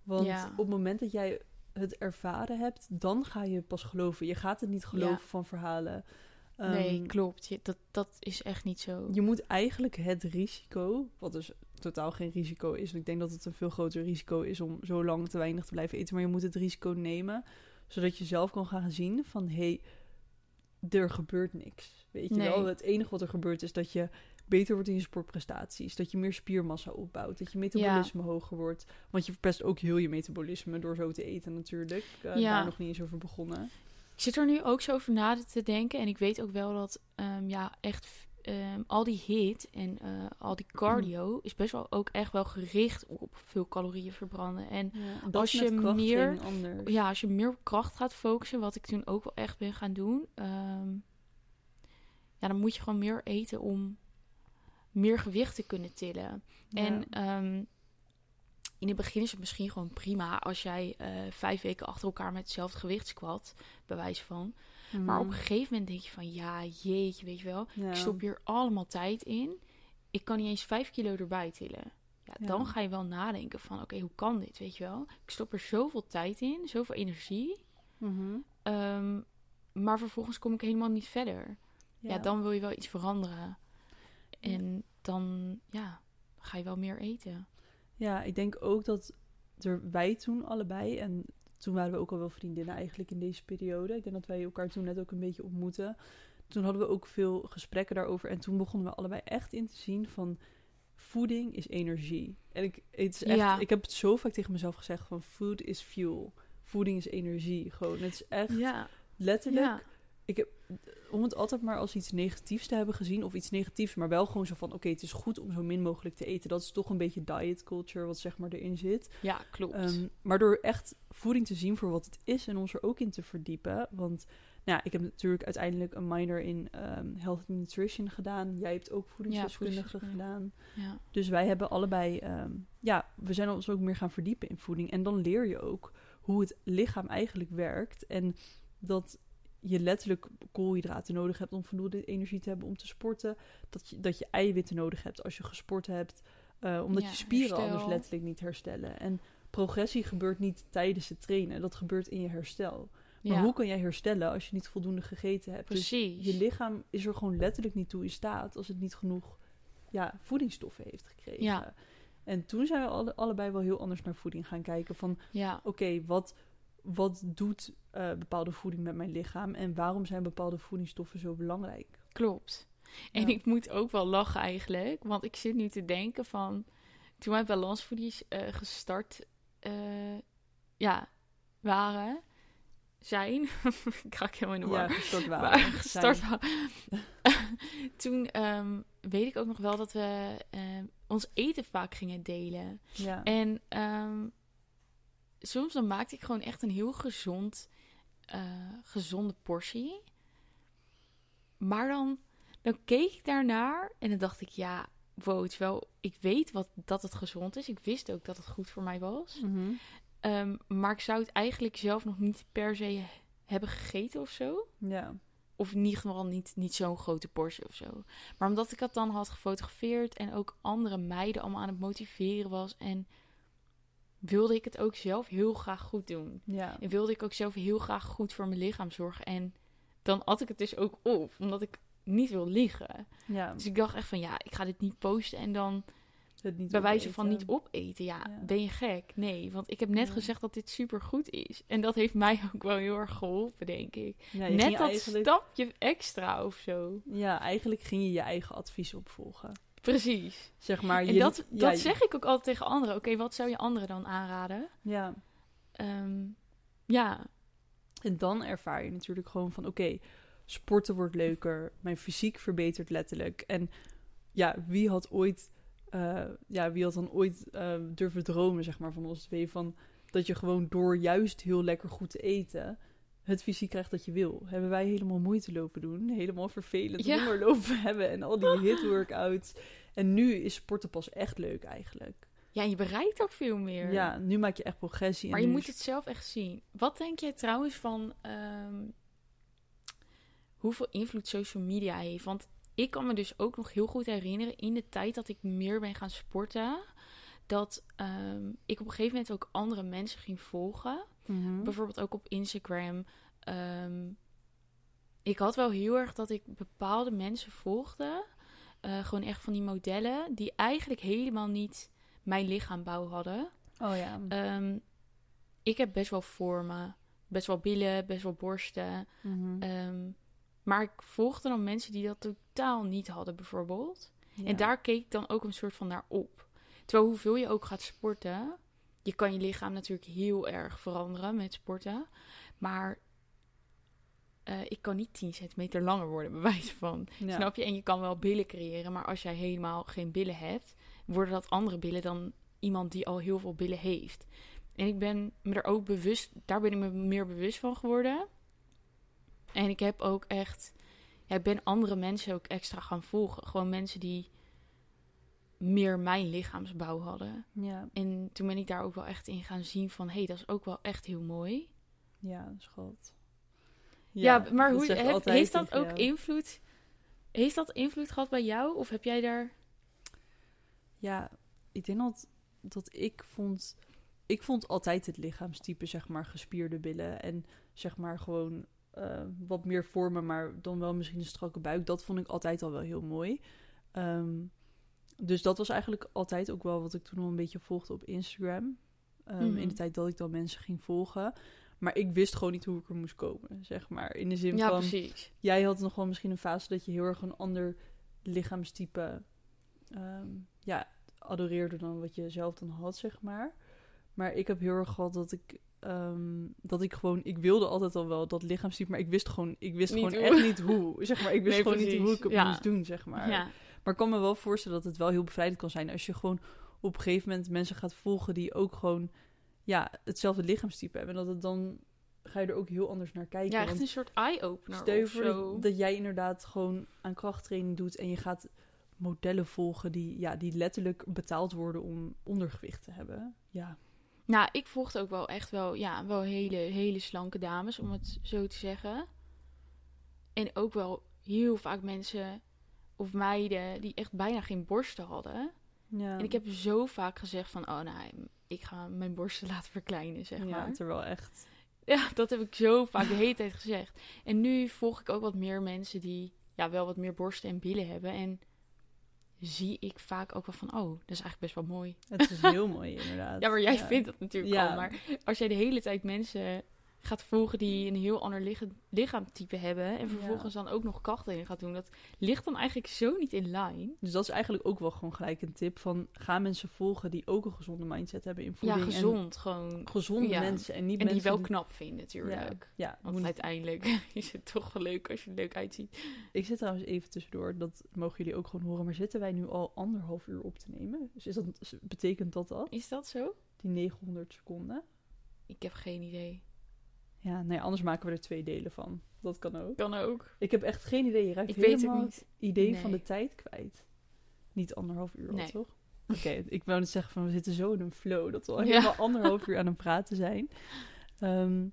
Want Ja. op het moment dat jij het ervaren hebt, dan ga je pas geloven. Je gaat het niet geloven Ja. van verhalen. nee, Ehm, klopt. Je, dat, dat is echt niet zo. Je moet eigenlijk het risico, wat dus totaal geen risico is. want Ik denk dat het een veel groter risico is om zo lang te weinig te blijven eten. Maar je moet het risico nemen, zodat je zelf kan gaan zien van... hé, hey, er gebeurt niks. Weet je Nee. wel? Het enige wat er gebeurt is dat je beter wordt in je sportprestaties. Dat je meer spiermassa opbouwt. Dat je metabolisme hoger wordt. Want je verpest ook heel je metabolisme door zo te eten natuurlijk. Uh, Ja. Daar nog niet eens over begonnen. Ik zit er nu ook zo over na te denken. En ik weet ook wel dat ehm, ja, echt ehm, al die hit en eh, al die cardio is best wel ook echt wel gericht op veel calorieën verbranden. En Ja, Als je meer- ja, als je meer op kracht gaat focussen, wat ik toen ook wel echt ben gaan doen, ehm, ja, dan moet je gewoon meer eten om meer gewicht te kunnen tillen. Ja. En ehm, in het begin is het misschien gewoon prima als jij eh, vijf weken achter elkaar met hetzelfde gewicht squat, bij wijze van. Maar op een Mhm. gegeven moment denk je van, ja, jeetje, weet je wel. Ja. Ik stop hier allemaal tijd in. Ik kan niet eens vijf kilo erbij tillen. Ja, Ja. dan ga je wel nadenken van, oké, hoe kan dit, weet je wel? Ik stop er zoveel tijd in, zoveel energie. Mhm. ehm, maar vervolgens kom ik helemaal niet verder. Ja. dan wil je wel iets veranderen. En dan, ja, ga je wel meer eten. Ja, ik denk ook dat er wij toen allebei, en toen waren we ook al wel vriendinnen eigenlijk in deze periode. Ik denk dat wij elkaar toen net ook een beetje ontmoetten. Toen hadden we ook veel gesprekken daarover. En toen begonnen we allebei echt in te zien van voeding is energie. En ik, het is echt, Ja. ik heb het zo vaak tegen mezelf gezegd van food is fuel. Voeding is energie. Gewoon, het is echt Ja, letterlijk ja. Ik heb, om het altijd maar als iets negatiefs te hebben gezien, of iets negatiefs, maar wel gewoon zo van: oké, het is goed om zo min mogelijk te eten. Dat is toch een beetje diet culture, wat zeg maar erin zit. ja klopt. Ehm, maar door echt voeding te zien voor wat het is en ons er ook in te verdiepen. Want nou ja, ik heb natuurlijk uiteindelijk een minor in ehm, health and nutrition gedaan. Jij hebt ook voedingsdeskundige voedingsdeskundige. gedaan. ja. Dus wij hebben allebei, ehm, ja, we zijn ons ook meer gaan verdiepen in voeding. En dan leer je ook hoe het lichaam eigenlijk werkt. En dat je letterlijk koolhydraten nodig hebt om voldoende energie te hebben om te sporten. Dat je, dat je eiwitten nodig hebt als je gesport hebt. eh, omdat Ja, je spieren herstel. anders letterlijk niet herstellen. En progressie gebeurt niet tijdens het trainen. Dat gebeurt in je herstel. Maar ja, hoe kan jij herstellen als je niet voldoende gegeten hebt? Dus precies. je lichaam is er gewoon letterlijk niet toe in staat als het niet genoeg ja, voedingsstoffen heeft gekregen. Ja. En toen zijn we alle, allebei wel heel anders naar voeding gaan kijken. Van ja, oké, wat, wat doet eh, bepaalde voeding met mijn lichaam? En waarom zijn bepaalde voedingsstoffen zo belangrijk? klopt. En Ja. ik moet ook wel lachen eigenlijk, want ik zit nu te denken van... Toen wij balansvoedies eh gestart eh, ja, waren, zijn... [LAUGHS] ik raak helemaal in de war. Ja, gestart waren. gestart waren. [LAUGHS] Toen ehm, weet ik ook nog wel dat we ehm, ons eten vaak gingen delen. Ja. En ehm, soms dan maakte ik gewoon echt een heel gezond, eh, gezonde portie. Maar dan, dan keek ik daarnaar en dan dacht ik, ja, wow, het wel, ik weet wat, dat het gezond is. Ik wist ook dat het goed voor mij was. Mhm. Ehm, maar ik zou het eigenlijk zelf nog niet per se hebben gegeten of zo. ja. Of in ieder geval niet, niet zo'n grote portie of zo. Maar omdat ik dat dan had gefotografeerd en ook andere meiden allemaal aan het motiveren was. En wilde ik het ook zelf heel graag goed doen. Ja. En wilde ik ook zelf heel graag goed voor mijn lichaam zorgen. En dan at ik het dus ook op, omdat ik niet wil liegen. ja. Dus ik dacht echt van ja, ik ga dit niet posten en dan Het niet bij wijze van niet opeten. Ja, Ja. ben je gek? Nee, want ik heb net Ja. gezegd dat dit super goed is. En dat heeft mij ook wel heel erg geholpen, denk ik. Ja, Net dat eigenlijk, stapje extra of zo. Ja, eigenlijk ging je je eigen advies opvolgen. Precies. Zeg maar, En dat, ja, dat zeg ik ook altijd tegen anderen. Oké, wat zou je anderen dan aanraden? Ja, Ehm, ja, En dan ervaar je natuurlijk gewoon van... oké, sporten wordt leuker. Mijn fysiek verbetert letterlijk. En ja, wie had ooit... eh, ja, wie had dan ooit eh, durven dromen, zeg maar, van ons twee... van dat je gewoon door juist heel lekker goed te eten... het fysiek krijgt dat je wil. Hebben wij helemaal moeite lopen doen. Helemaal vervelend Ja. lopen [LAUGHS] hebben. En al die [LAUGHS] hit-workouts. En nu is sporten pas echt leuk eigenlijk. ja, je bereikt ook veel meer. Ja, nu maak je echt progressie. Maar en je moet is- het zelf echt zien. Wat denk jij trouwens van ehm, hoeveel invloed social media heeft? Want ik kan me dus ook nog heel goed herinneren in de tijd dat ik meer ben gaan sporten. Dat ehm, ik op een gegeven moment ook andere mensen ging volgen. Mhm. Bijvoorbeeld ook op Instagram. Ehm, ik had wel heel erg dat ik bepaalde mensen volgde. eh, gewoon echt van die modellen. Die eigenlijk helemaal niet mijn lichaambouw hadden. Oh ja. Ehm, ik heb best wel vormen. Best wel billen, best wel borsten. Mhm. Ehm, maar ik volgde dan mensen die dat totaal niet hadden, bijvoorbeeld. Ja. En daar keek ik dan ook een soort van naar op. Terwijl hoeveel je ook gaat sporten, je kan je lichaam natuurlijk heel erg veranderen met sporten. Maar eh, ik kan niet 10 centimeter langer worden, bij wijze van. Ja. Snap je? En je kan wel billen creëren, maar als jij helemaal geen billen hebt, worden dat andere billen dan iemand die al heel veel billen heeft. En ik ben me er ook bewust, daar ben ik me meer bewust van geworden. En ik heb ook echt, ja, ik ben andere mensen ook extra gaan volgen. Gewoon mensen die meer mijn lichaamsbouw hadden. Ja, En toen ben ik daar ook wel echt in gaan zien van, hé, hey, dat is ook wel echt heel mooi. ja, dat is goed. Ja, maar hoe, heb- heeft dat ook jou. invloed? Heeft dat invloed gehad bij jou? Of heb jij daar... Ja, ik denk dat, dat ik vond... Ik vond altijd het lichaamstype, zeg maar, gespierde billen. En zeg maar gewoon eh, wat meer vormen, maar dan wel misschien een strakke buik. Dat vond ik altijd al wel heel mooi. Ehm, dus dat was eigenlijk altijd ook wel wat ik toen al een beetje volgde op Instagram. Ehm, Mhm. In de tijd dat ik dan mensen ging volgen. Maar ik wist gewoon niet hoe ik er moest komen, zeg maar. In de zin Ja, van... precies. jij had nog wel misschien een fase dat je heel erg een ander lichaamstype ehm, ja, adoreerde dan wat je zelf dan had, zeg maar. Maar ik heb heel erg gehad dat ik, ehm, dat ik gewoon, ik wilde altijd al wel dat lichaamstype, maar ik wist gewoon, ik wist Niet gewoon hoe. echt niet hoe. Zeg maar, ik wist Nee, gewoon niet hoe ik het Ja. moest doen, zeg maar. Ja. Maar ik kan me wel voorstellen dat het wel heel bevrijdend kan zijn als je gewoon op een gegeven moment mensen gaat volgen die ook gewoon, ja, hetzelfde lichaamstype hebben. En dat het dan, ga je er ook heel anders naar kijken. ja, echt een soort eye-opener Stel je voor dat, dat jij inderdaad gewoon aan krachttraining doet en je gaat modellen volgen die, ja, die letterlijk betaald worden om ondergewicht te hebben. Ja, Nou, ik volgde ook wel echt wel, ja, wel hele, hele slanke dames, om het zo te zeggen. En ook wel heel vaak mensen of meiden die echt bijna geen borsten hadden. Ja. En ik heb zo vaak gezegd van, oh nou, ik ga mijn borsten [LAUGHS] laten verkleinen, zeg ja, maar. terwijl echt... Ja, dat heb ik zo vaak de hele tijd gezegd. En nu volg ik ook wat meer mensen die ja, wel wat meer borsten en billen hebben. En zie ik vaak ook wel van, oh, dat is eigenlijk best wel mooi. Het is heel [LAUGHS] mooi, inderdaad. Ja, maar jij vindt dat natuurlijk Ja. al. Maar als jij de hele tijd mensen gaat volgen die een heel ander licha- lichaamtype hebben... en vervolgens dan ook nog krachten in gaat doen... dat ligt dan eigenlijk zo niet in lijn. Dus dat is eigenlijk ook wel gewoon gelijk een tip van... ga mensen volgen die ook een gezonde mindset hebben in Ja, voeding. en gezond gewoon. gezonde Ja. mensen en niet En die mensen wel knap vinden natuurlijk. Ja, ja Want moet- uiteindelijk [LAUGHS] is het toch wel leuk als je er leuk uitziet. ik zit trouwens even tussendoor, dat mogen jullie ook gewoon horen. Maar zitten wij nu al anderhalf uur op te nemen? Dus is dat, betekent dat dat? Is dat zo? Die 900 seconden? Ik heb geen idee. Ja, nee, anders maken we er twee delen van. Dat kan ook. Kan ook. Ik heb echt geen idee. Je raakt Ik weet het helemaal niet. idee van de tijd kwijt. Niet anderhalf uur al, Nee. toch? Oké, [LAUGHS] ik wou net zeggen van we zitten zo in een flow dat we al Ja. helemaal anderhalf uur aan het praten zijn. Ehm,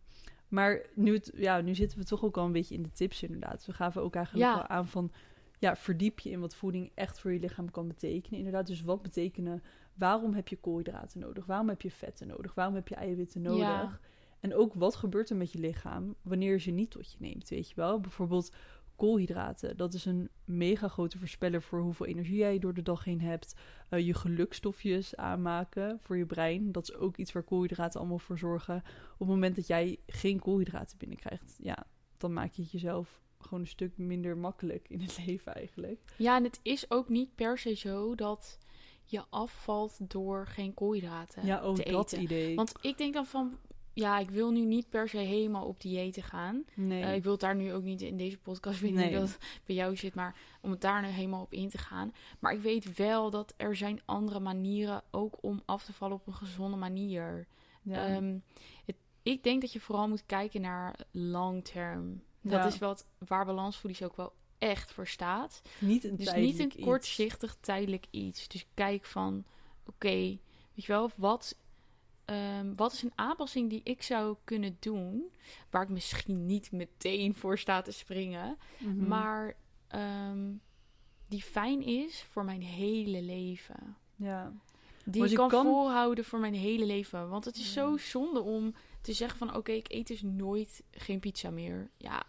maar nu, het, ja, nu zitten we toch ook al een beetje in de tips inderdaad. We gaven ook eigenlijk Ja. wel aan van ja, verdiep je in wat voeding echt voor je lichaam kan betekenen. Inderdaad, dus wat betekenen, waarom heb je koolhydraten nodig? Waarom heb je vetten nodig? Waarom heb je eiwitten nodig? Ja. En ook wat gebeurt er met je lichaam wanneer je ze niet tot je neemt, weet je wel? Bijvoorbeeld koolhydraten. Dat is een mega grote voorspeller voor hoeveel energie jij door de dag heen hebt. Eh, je gelukstofjes aanmaken voor je brein. Dat is ook iets waar koolhydraten allemaal voor zorgen. Op het moment dat jij geen koolhydraten binnenkrijgt, ja, dan maak je het jezelf gewoon een stuk minder makkelijk in het [LAUGHS] leven eigenlijk. Ja, en het is ook niet per se zo dat je afvalt door geen koolhydraten Ja, ook te dat eten. idee. Want ik denk dan van, ja, ik wil nu niet per se helemaal op diëten gaan. nee. Eh, ik wil het daar nu ook niet in deze podcast, ik weet Nee. niet dat het bij jou zit, maar om het daar nu helemaal op in te gaan. Maar ik weet wel dat er zijn andere manieren ook om af te vallen op een gezonde manier. ja. Ehm, het, ik denk dat je vooral moet kijken naar long term. Dat Ja. is wat waar balansvoeding ook wel echt voor staat. niet een Dus niet een iets. kortzichtig tijdelijk iets. Dus kijk van, oké, weet je wel, wat, ehm, wat is een aanpassing die ik zou kunnen doen, waar ik misschien niet meteen voor sta te springen, Mhm. maar ehm, die fijn is voor mijn hele leven. Ja. Die ik kan, kan- volhouden voor mijn hele leven. Want het is Ja. zo zonde om te zeggen van, oké, ik eet dus nooit geen pizza meer. Ja,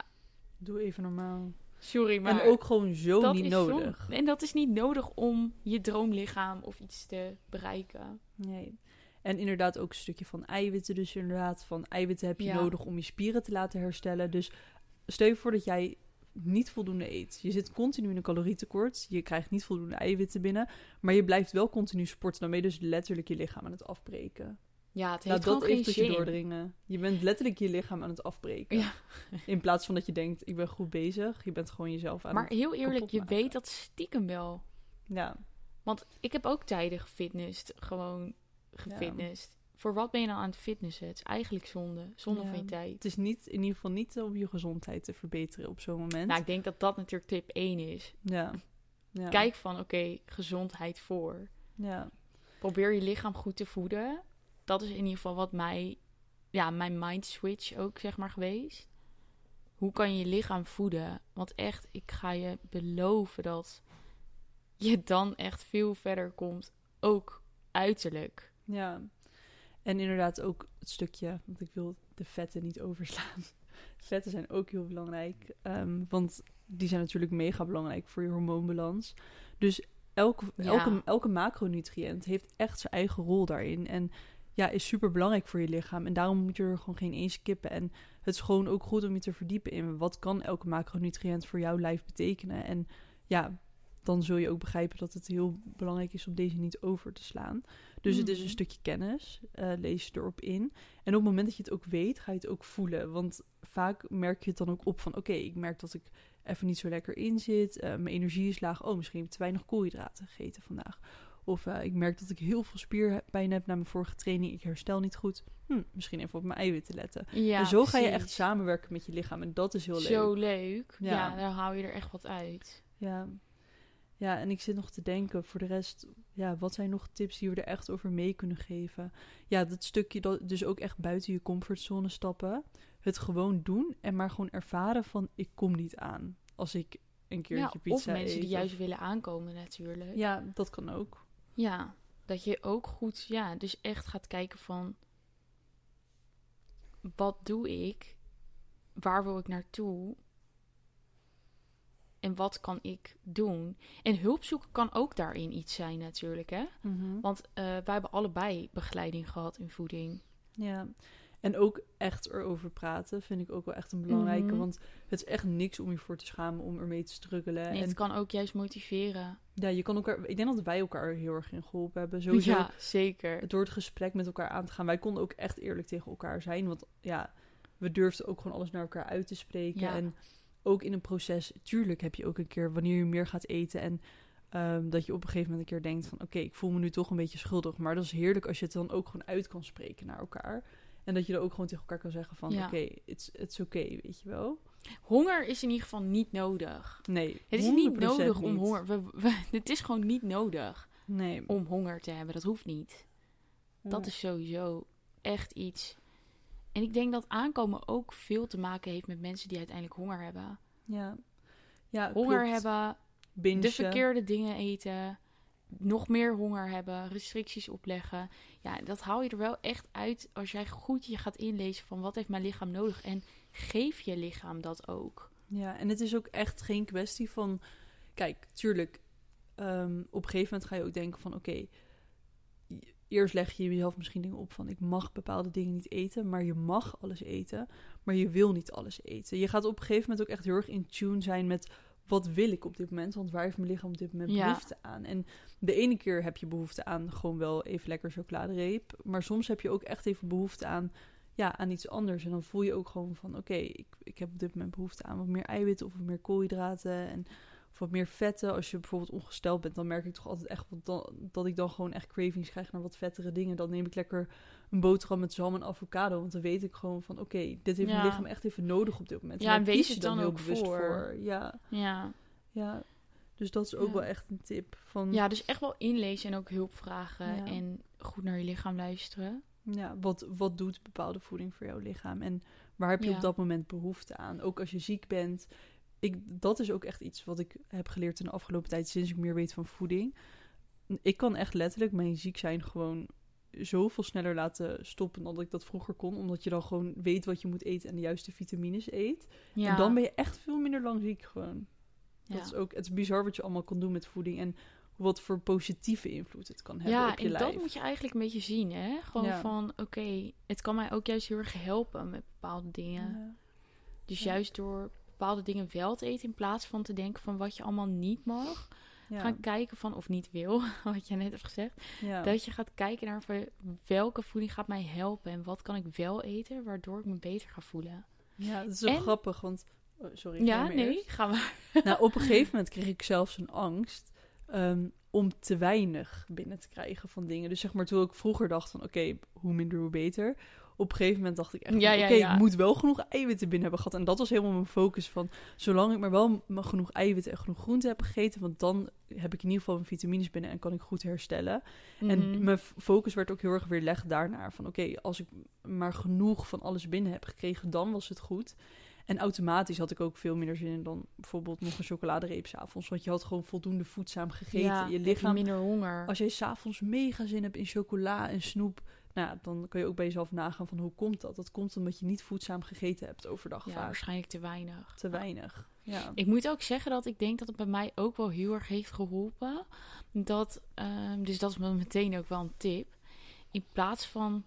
Doe even normaal. sorry, maar... en ook gewoon zo niet nodig. En dat is niet nodig om je droomlichaam of iets te bereiken. Nee. En inderdaad ook een stukje van eiwitten. Dus inderdaad, van eiwitten heb je Ja. nodig om je spieren te laten herstellen. Dus stel je voor dat jij niet voldoende eet. Je zit continu in een calorietekort. Je krijgt niet voldoende eiwitten binnen. Maar je blijft wel continu sporten. Dan ben je dus letterlijk je lichaam aan het afbreken. Ja, het Laat heeft dat gewoon even tot je doordringen. Je bent letterlijk je lichaam aan het afbreken. Ja. In plaats van dat je denkt, ik ben goed bezig. Je bent gewoon jezelf aan Maar het... heel eerlijk, je weet dat stiekem wel. Ja, Want ik heb ook tijden gefitnessd. Gewoon gefitnessd. Voor wat ben je dan aan het fitnessen? Het is eigenlijk zonde. Zonde Ja. van je tijd. het is niet, in ieder geval niet om je gezondheid te verbeteren op zo'n moment. Nou, ik denk dat dat natuurlijk tip 1 is. ja. ja. Kijk van, oké, gezondheid voor. Ja. Probeer je lichaam goed te voeden. Dat is in ieder geval wat mij, ja, mijn mind switch ook, zeg maar, geweest. Hoe kan je je lichaam voeden? Want echt, ik ga je beloven dat je dan echt veel verder komt. Ook uiterlijk. Ja, en inderdaad ook het stukje, want ik wil de vetten niet overslaan. [LAUGHS] Vetten zijn ook heel belangrijk, ehm, want die zijn natuurlijk mega belangrijk voor je hormoonbalans. Dus elke, Ja. elke, elke macronutriënt heeft echt zijn eigen rol daarin. En ja, is super belangrijk voor je lichaam. En daarom moet je er gewoon geen één skippen. En het is gewoon ook goed om je te verdiepen in wat kan elke macronutriënt voor jouw lijf betekenen. En ja, dan zul je ook begrijpen dat het heel belangrijk is om deze niet over te slaan. Dus het is een Mhm. stukje kennis, eh, lees je erop in. En op het moment dat je het ook weet, ga je het ook voelen. Want vaak merk je het dan ook op van... oké, ik merk dat ik even niet zo lekker in zit. eh, mijn energie is laag. Oh, misschien heb ik te weinig koolhydraten gegeten vandaag. Of eh, ik merk dat ik heel veel spierpijn heb na mijn vorige training. Ik herstel niet goed. Hm, misschien even op mijn eiwitten letten. Ja, en zo ga je echt samenwerken met je lichaam. En dat is heel leuk. Zo leuk. Ja. Ja. dan haal je er echt wat uit. Ja. Ja, en ik zit nog te denken voor de rest, ja, wat zijn nog tips die we er echt over mee kunnen geven? Ja, dat stukje, dat, dus ook echt buiten je comfortzone stappen. het gewoon doen en maar gewoon ervaren van ik kom niet aan als ik een Ja, keertje of pizza mensen eet. die of- juist willen aankomen natuurlijk. Ja, dat kan ook. Ja, dat je ook goed, ja, dus echt gaat kijken van wat doe ik? Waar wil ik naartoe? En wat kan ik doen? En hulp zoeken kan ook daarin iets zijn natuurlijk, hè? Want eh, wij hebben allebei begeleiding gehad in voeding. Ja, en ook echt erover praten vind ik ook wel echt een belangrijke. Mhm. Want het is echt niks om je voor te schamen om ermee te struggelen. Nee, en het kan ook juist motiveren. ja, je kan elkaar. Ik denk dat wij elkaar heel erg in geholpen hebben. Sowieso Ja, zeker. door het gesprek met elkaar aan te gaan. Wij konden ook echt eerlijk tegen elkaar zijn. Want ja, we durfden ook gewoon alles naar elkaar uit te spreken. Ja. En ook in een proces, tuurlijk heb je ook een keer wanneer je meer gaat eten. En ehm, dat je op een gegeven moment een keer denkt van oké, ik voel me nu toch een beetje schuldig. Maar dat is heerlijk als je het dan ook gewoon uit kan spreken naar elkaar. En dat je er ook gewoon tegen elkaar kan zeggen van Ja. oké, it's, it's oké, weet je wel. Honger is in ieder geval niet nodig. Nee, Het is niet 100% nodig om niet. honger. We, we- [LAUGHS] het is gewoon niet nodig Nee. om honger te hebben. Dat hoeft niet. Dat is sowieso echt iets. En ik denk dat aankomen ook veel te maken heeft met mensen die uiteindelijk honger hebben. Ja. Ja, Honger klopt. hebben, Bingen. de verkeerde dingen eten, nog meer honger hebben, restricties opleggen. Ja, dat haal je er wel echt uit als jij goed je gaat inlezen van wat heeft mijn lichaam nodig. En geef je lichaam dat ook. Ja, en het is ook echt geen kwestie van... Kijk, tuurlijk, ehm, op een gegeven moment ga je ook denken van... Oké, eerst leg je jezelf misschien dingen op van... Ik mag bepaalde dingen niet eten, maar je mag alles eten. Maar je wil niet alles eten. Je gaat op een gegeven moment ook echt heel erg in tune zijn met... Wat wil ik op dit moment? Want waar heeft mijn lichaam op dit moment Ja. behoefte aan? En de ene keer heb je behoefte aan gewoon wel even lekker chocoladereep. Maar soms heb je ook echt even behoefte aan ja, aan iets anders. En dan voel je ook gewoon van, oké, ik, ik heb op dit moment behoefte aan wat meer eiwitten of wat meer koolhydraten en of wat meer vetten. Als je bijvoorbeeld ongesteld bent, dan merk ik toch altijd echt dan, dat ik dan gewoon echt cravings krijg naar wat vettere dingen. Dan neem ik lekker een boterham met zalm en avocado, want dan weet ik gewoon van, oké, dit heeft Ja. mijn lichaam echt even nodig op dit moment. Ja, en wees je het dan heel ook bewust voor. Ja, Ja. ja. Dus dat is ook Ja. wel echt een tip. Van, ja, dus echt wel inlezen en ook hulp vragen. En goed naar je lichaam luisteren. Ja, wat, wat doet bepaalde voeding voor jouw lichaam? En waar heb je op dat moment behoefte aan? Ook als je ziek bent. Ik, dat is ook echt iets wat ik heb geleerd in de afgelopen tijd, sinds ik meer weet van voeding. Ik kan echt letterlijk mijn ziek zijn gewoon zoveel sneller laten stoppen dan dat ik dat vroeger kon. Omdat je dan gewoon weet wat je moet eten en de juiste vitamines eet. Ja. En dan ben je echt veel minder lang ziek gewoon. Dat ja. is ook, het is bizar wat je allemaal kan doen met voeding. En wat voor positieve invloed het kan hebben Ja, op je en lijf. dat moet je eigenlijk een beetje zien, hè? Gewoon Ja. van, oké, het kan mij ook juist heel erg helpen met bepaalde dingen. Ja. Dus Ja. juist door bepaalde dingen wel te eten, in plaats van te denken van wat je allemaal niet mag, Ja. gaan kijken van, of niet wil, [LAUGHS] wat je net hebt gezegd. Ja. Dat je gaat kijken naar van, welke voeding gaat mij helpen en wat kan ik wel eten, waardoor ik me beter ga voelen. Ja, dat is zo En- grappig, want... oh, sorry, ja, nee, eerst. gaan we. [LAUGHS] Nou, op een gegeven moment kreeg ik zelfs een angst ehm, om te weinig binnen te krijgen van dingen. Dus zeg maar, toen ik vroeger dacht van, oké, hoe minder, hoe beter. Op een gegeven moment dacht ik echt, Ja, oké, ja. ik moet wel genoeg eiwitten binnen hebben gehad. En dat was helemaal mijn focus van, zolang ik maar wel genoeg eiwitten en genoeg groenten heb gegeten, want dan heb ik in ieder geval mijn vitamines binnen en kan ik goed herstellen. Mhm. En mijn f- focus werd ook heel erg weer legd daarnaar. Van oké, als ik maar genoeg van alles binnen heb gekregen, dan was het goed. En automatisch had ik ook veel minder zin in dan bijvoorbeeld nog een chocoladereep s'avonds. Want je had gewoon voldoende voedzaam gegeten. ja, je lichaam, minder honger. als jij s'avonds mega zin hebt in chocola en snoep, nou dan kan je ook bij jezelf nagaan van hoe komt dat? Dat komt omdat je niet voedzaam gegeten hebt overdag ja, vaak. waarschijnlijk te weinig. Te weinig. Ja. Ik moet ook zeggen dat ik denk dat het bij mij ook wel heel erg heeft geholpen. Dat, ehm, dus dat is me meteen ook wel een tip. In plaats van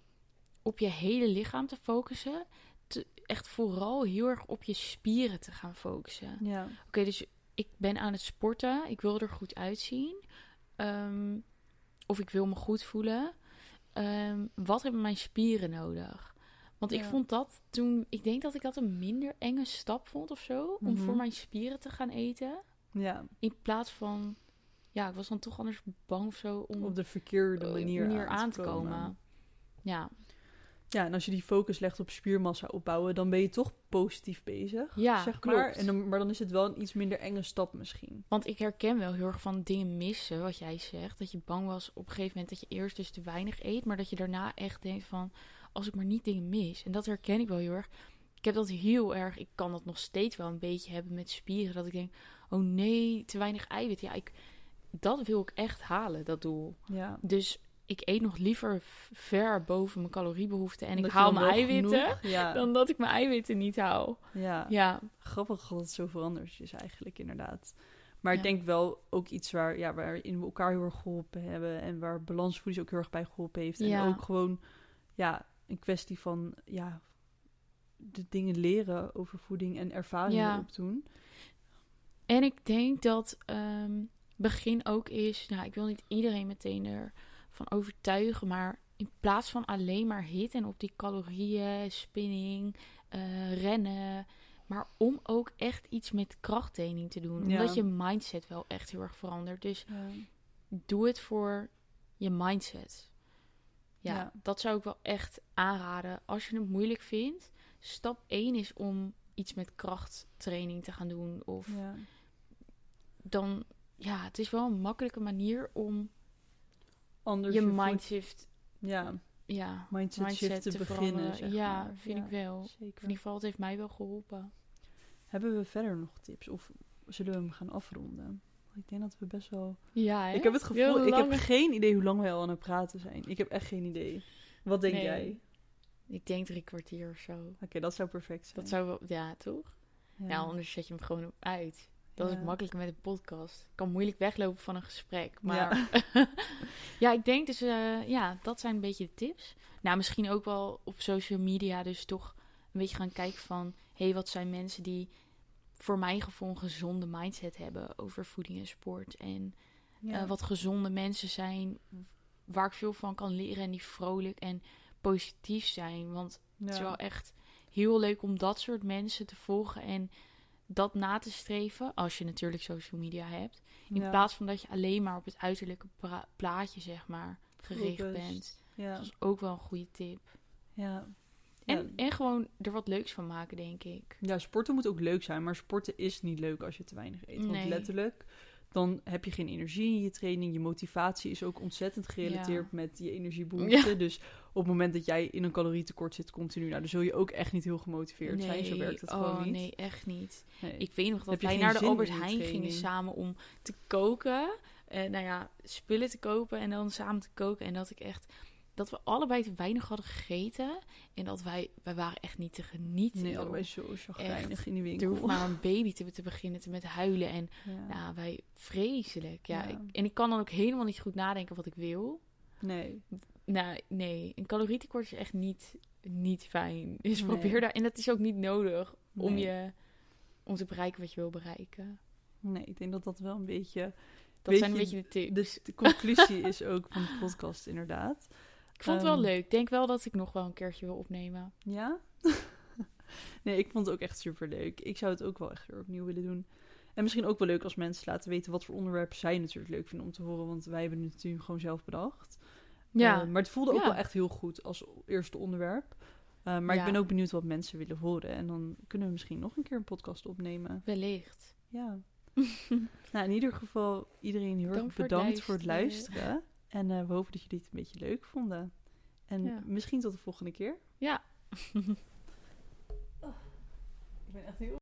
op je hele lichaam te focussen, te, echt vooral heel erg op je spieren te gaan focussen. ja. Oké, dus ik ben aan het sporten. Ik wil er goed uitzien. Ehm, of ik wil me goed voelen. Ehm, wat hebben mijn spieren nodig? Want ik Ja. vond dat toen... Ik denk dat ik dat een minder enge stap vond of zo. Om Mhm. voor mijn spieren te gaan eten. ja, In plaats van... Ja, ik was dan toch anders bang of zo om op de verkeerde eh, manier, aan te komen. Ja, Ja, en als je die focus legt op spiermassa opbouwen, dan ben je toch positief bezig. ja zeg klopt. maar. En dan, maar dan is het wel een iets minder enge stap misschien. Want ik herken wel heel erg van dingen missen, wat jij zegt. Dat je bang was op een gegeven moment dat je eerst dus te weinig eet. Maar dat je daarna echt denkt van, als ik maar niet dingen mis. En dat herken ik wel heel erg. ik heb dat heel erg. Ik kan dat nog steeds wel een beetje hebben met spieren. Dat ik denk, oh nee, te weinig eiwit. Ja, ik, dat wil ik echt halen, dat doel. Ja. Dus ik eet nog liever ver boven mijn caloriebehoefte. En Dat ik haal mijn eiwitten. [LAUGHS] Ja. Dan dat ik mijn eiwitten niet haal. ja. Ja, Grappig dat het zoveel anders is eigenlijk, inderdaad. Maar ik denk wel ook iets waar, ja, waarin we elkaar heel erg geholpen hebben. En waar balansvoeding ook heel erg bij geholpen heeft. En ook gewoon, ja, een kwestie van, ja, de dingen leren over voeding en ervaringen Ja. opdoen. En ik denk dat ehm, begin ook is, nou, ik wil niet iedereen meteen ervan overtuigen, maar in plaats van alleen maar hit en op die calorieën, spinning, eh, rennen, maar om ook echt iets met krachttraining te doen, Ja. omdat je mindset wel echt heel erg verandert. Dus doe het voor je mindset. Ja, Ja. dat zou ik wel echt aanraden. Als je het moeilijk vindt, stap 1 is om iets met krachttraining te gaan doen of ja. dan ja, het is wel een makkelijke manier om Anders je voed- mindset, Ja, ja, mindset, te, te beginnen. zeg Ja, maar. vind Ja, ik wel. Of in Zeker. ieder geval, het heeft mij wel geholpen. Hebben we verder nog tips? Of zullen we hem gaan afronden? Ik denk dat we best wel... Ja, hè? Ik heb het gevoel, ik heb geen idee hoe lang wij al aan het praten zijn. Ik heb echt geen idee. Wat denk Nee. jij? Ik denk drie kwartier of zo. Oké, dat zou perfect zijn. Dat zou wel, ja, toch? Ja. Ja, anders zet je hem gewoon op uit. Dat is Ja. makkelijke met een podcast. Ik kan moeilijk weglopen van een gesprek. Maar [LAUGHS] [LAUGHS] ja, ik denk dus, eh, ja, dat zijn een beetje de tips. Nou, misschien ook wel op social media dus toch een beetje gaan kijken van... hé, hey, wat zijn mensen die voor mijn gevoel een gezonde mindset hebben over voeding en sport. En Ja. eh, wat gezonde mensen zijn waar ik veel van kan leren en die vrolijk en positief zijn. Want het is wel echt heel leuk om dat soort mensen te volgen en dat na te streven. Als je natuurlijk social media hebt. In Ja. plaats van dat je alleen maar op het uiterlijke plaatje, zeg maar, gericht bent. Ja. Dat is ook wel een goede tip. Ja. En, en gewoon er wat leuks van maken, denk ik. ja, sporten moet ook leuk zijn, maar sporten is niet leuk als je te weinig eet. Want Nee. letterlijk, dan heb je geen energie in je training. Je motivatie is ook ontzettend gerelateerd Ja. met je energiebehoefte. Dus op het moment dat jij in een calorietekort zit continu, nou, dan zul je ook echt niet heel gemotiveerd zijn. Zo werkt het oh, gewoon niet. nee, echt niet. Nee. Ik weet nog dat wij naar de Albert Heijn gingen samen om te koken. Eh, nou ja, spullen te kopen en dan samen te koken. En dat ik echt... Dat we allebei te weinig hadden gegeten. En dat wij... Wij waren echt niet te genieten. Nee, allebei zo chagrijnig in die Er winkel. hoeft maar een [LAUGHS] baby te, te beginnen te met huilen. En Ja. nou, wij... Vreselijk. Ja, Ja. Ik, en ik kan dan ook helemaal niet goed nadenken wat ik wil. Nee. Nou, nee. Een calorietekort is echt niet, niet fijn. [LAUGHS] Dus Nee. probeer daar... En dat is ook niet nodig om Nee. je... Om te bereiken wat je wil bereiken. Nee, ik denk dat dat wel een beetje Dat zijn een je, beetje de tips. de, de conclusie is ook van de podcast, [LAUGHS] inderdaad. Ik vond het wel Ehm, leuk. Ik denk wel dat ik nog wel een keertje wil opnemen. Ja? [LAUGHS] nee, ik vond het ook echt super leuk. Ik zou het ook wel echt weer opnieuw willen doen. En misschien ook wel leuk als mensen laten weten wat voor onderwerpen zij natuurlijk leuk vinden om te horen. Want wij hebben het natuurlijk gewoon zelf bedacht. Ja, Eh, maar het voelde ook Ja. wel echt heel goed als eerste onderwerp. Eh, maar ik ben ook benieuwd wat mensen willen horen. En dan kunnen we misschien nog een keer een podcast opnemen. wellicht. Ja. [LAUGHS] nou, in ieder geval iedereen heel erg Dank voor het bedankt voor het luisteren. En eh, we hopen dat jullie het een beetje leuk vonden. En Ja. misschien tot de volgende keer. Ja. [LAUGHS] Ik ben echt heel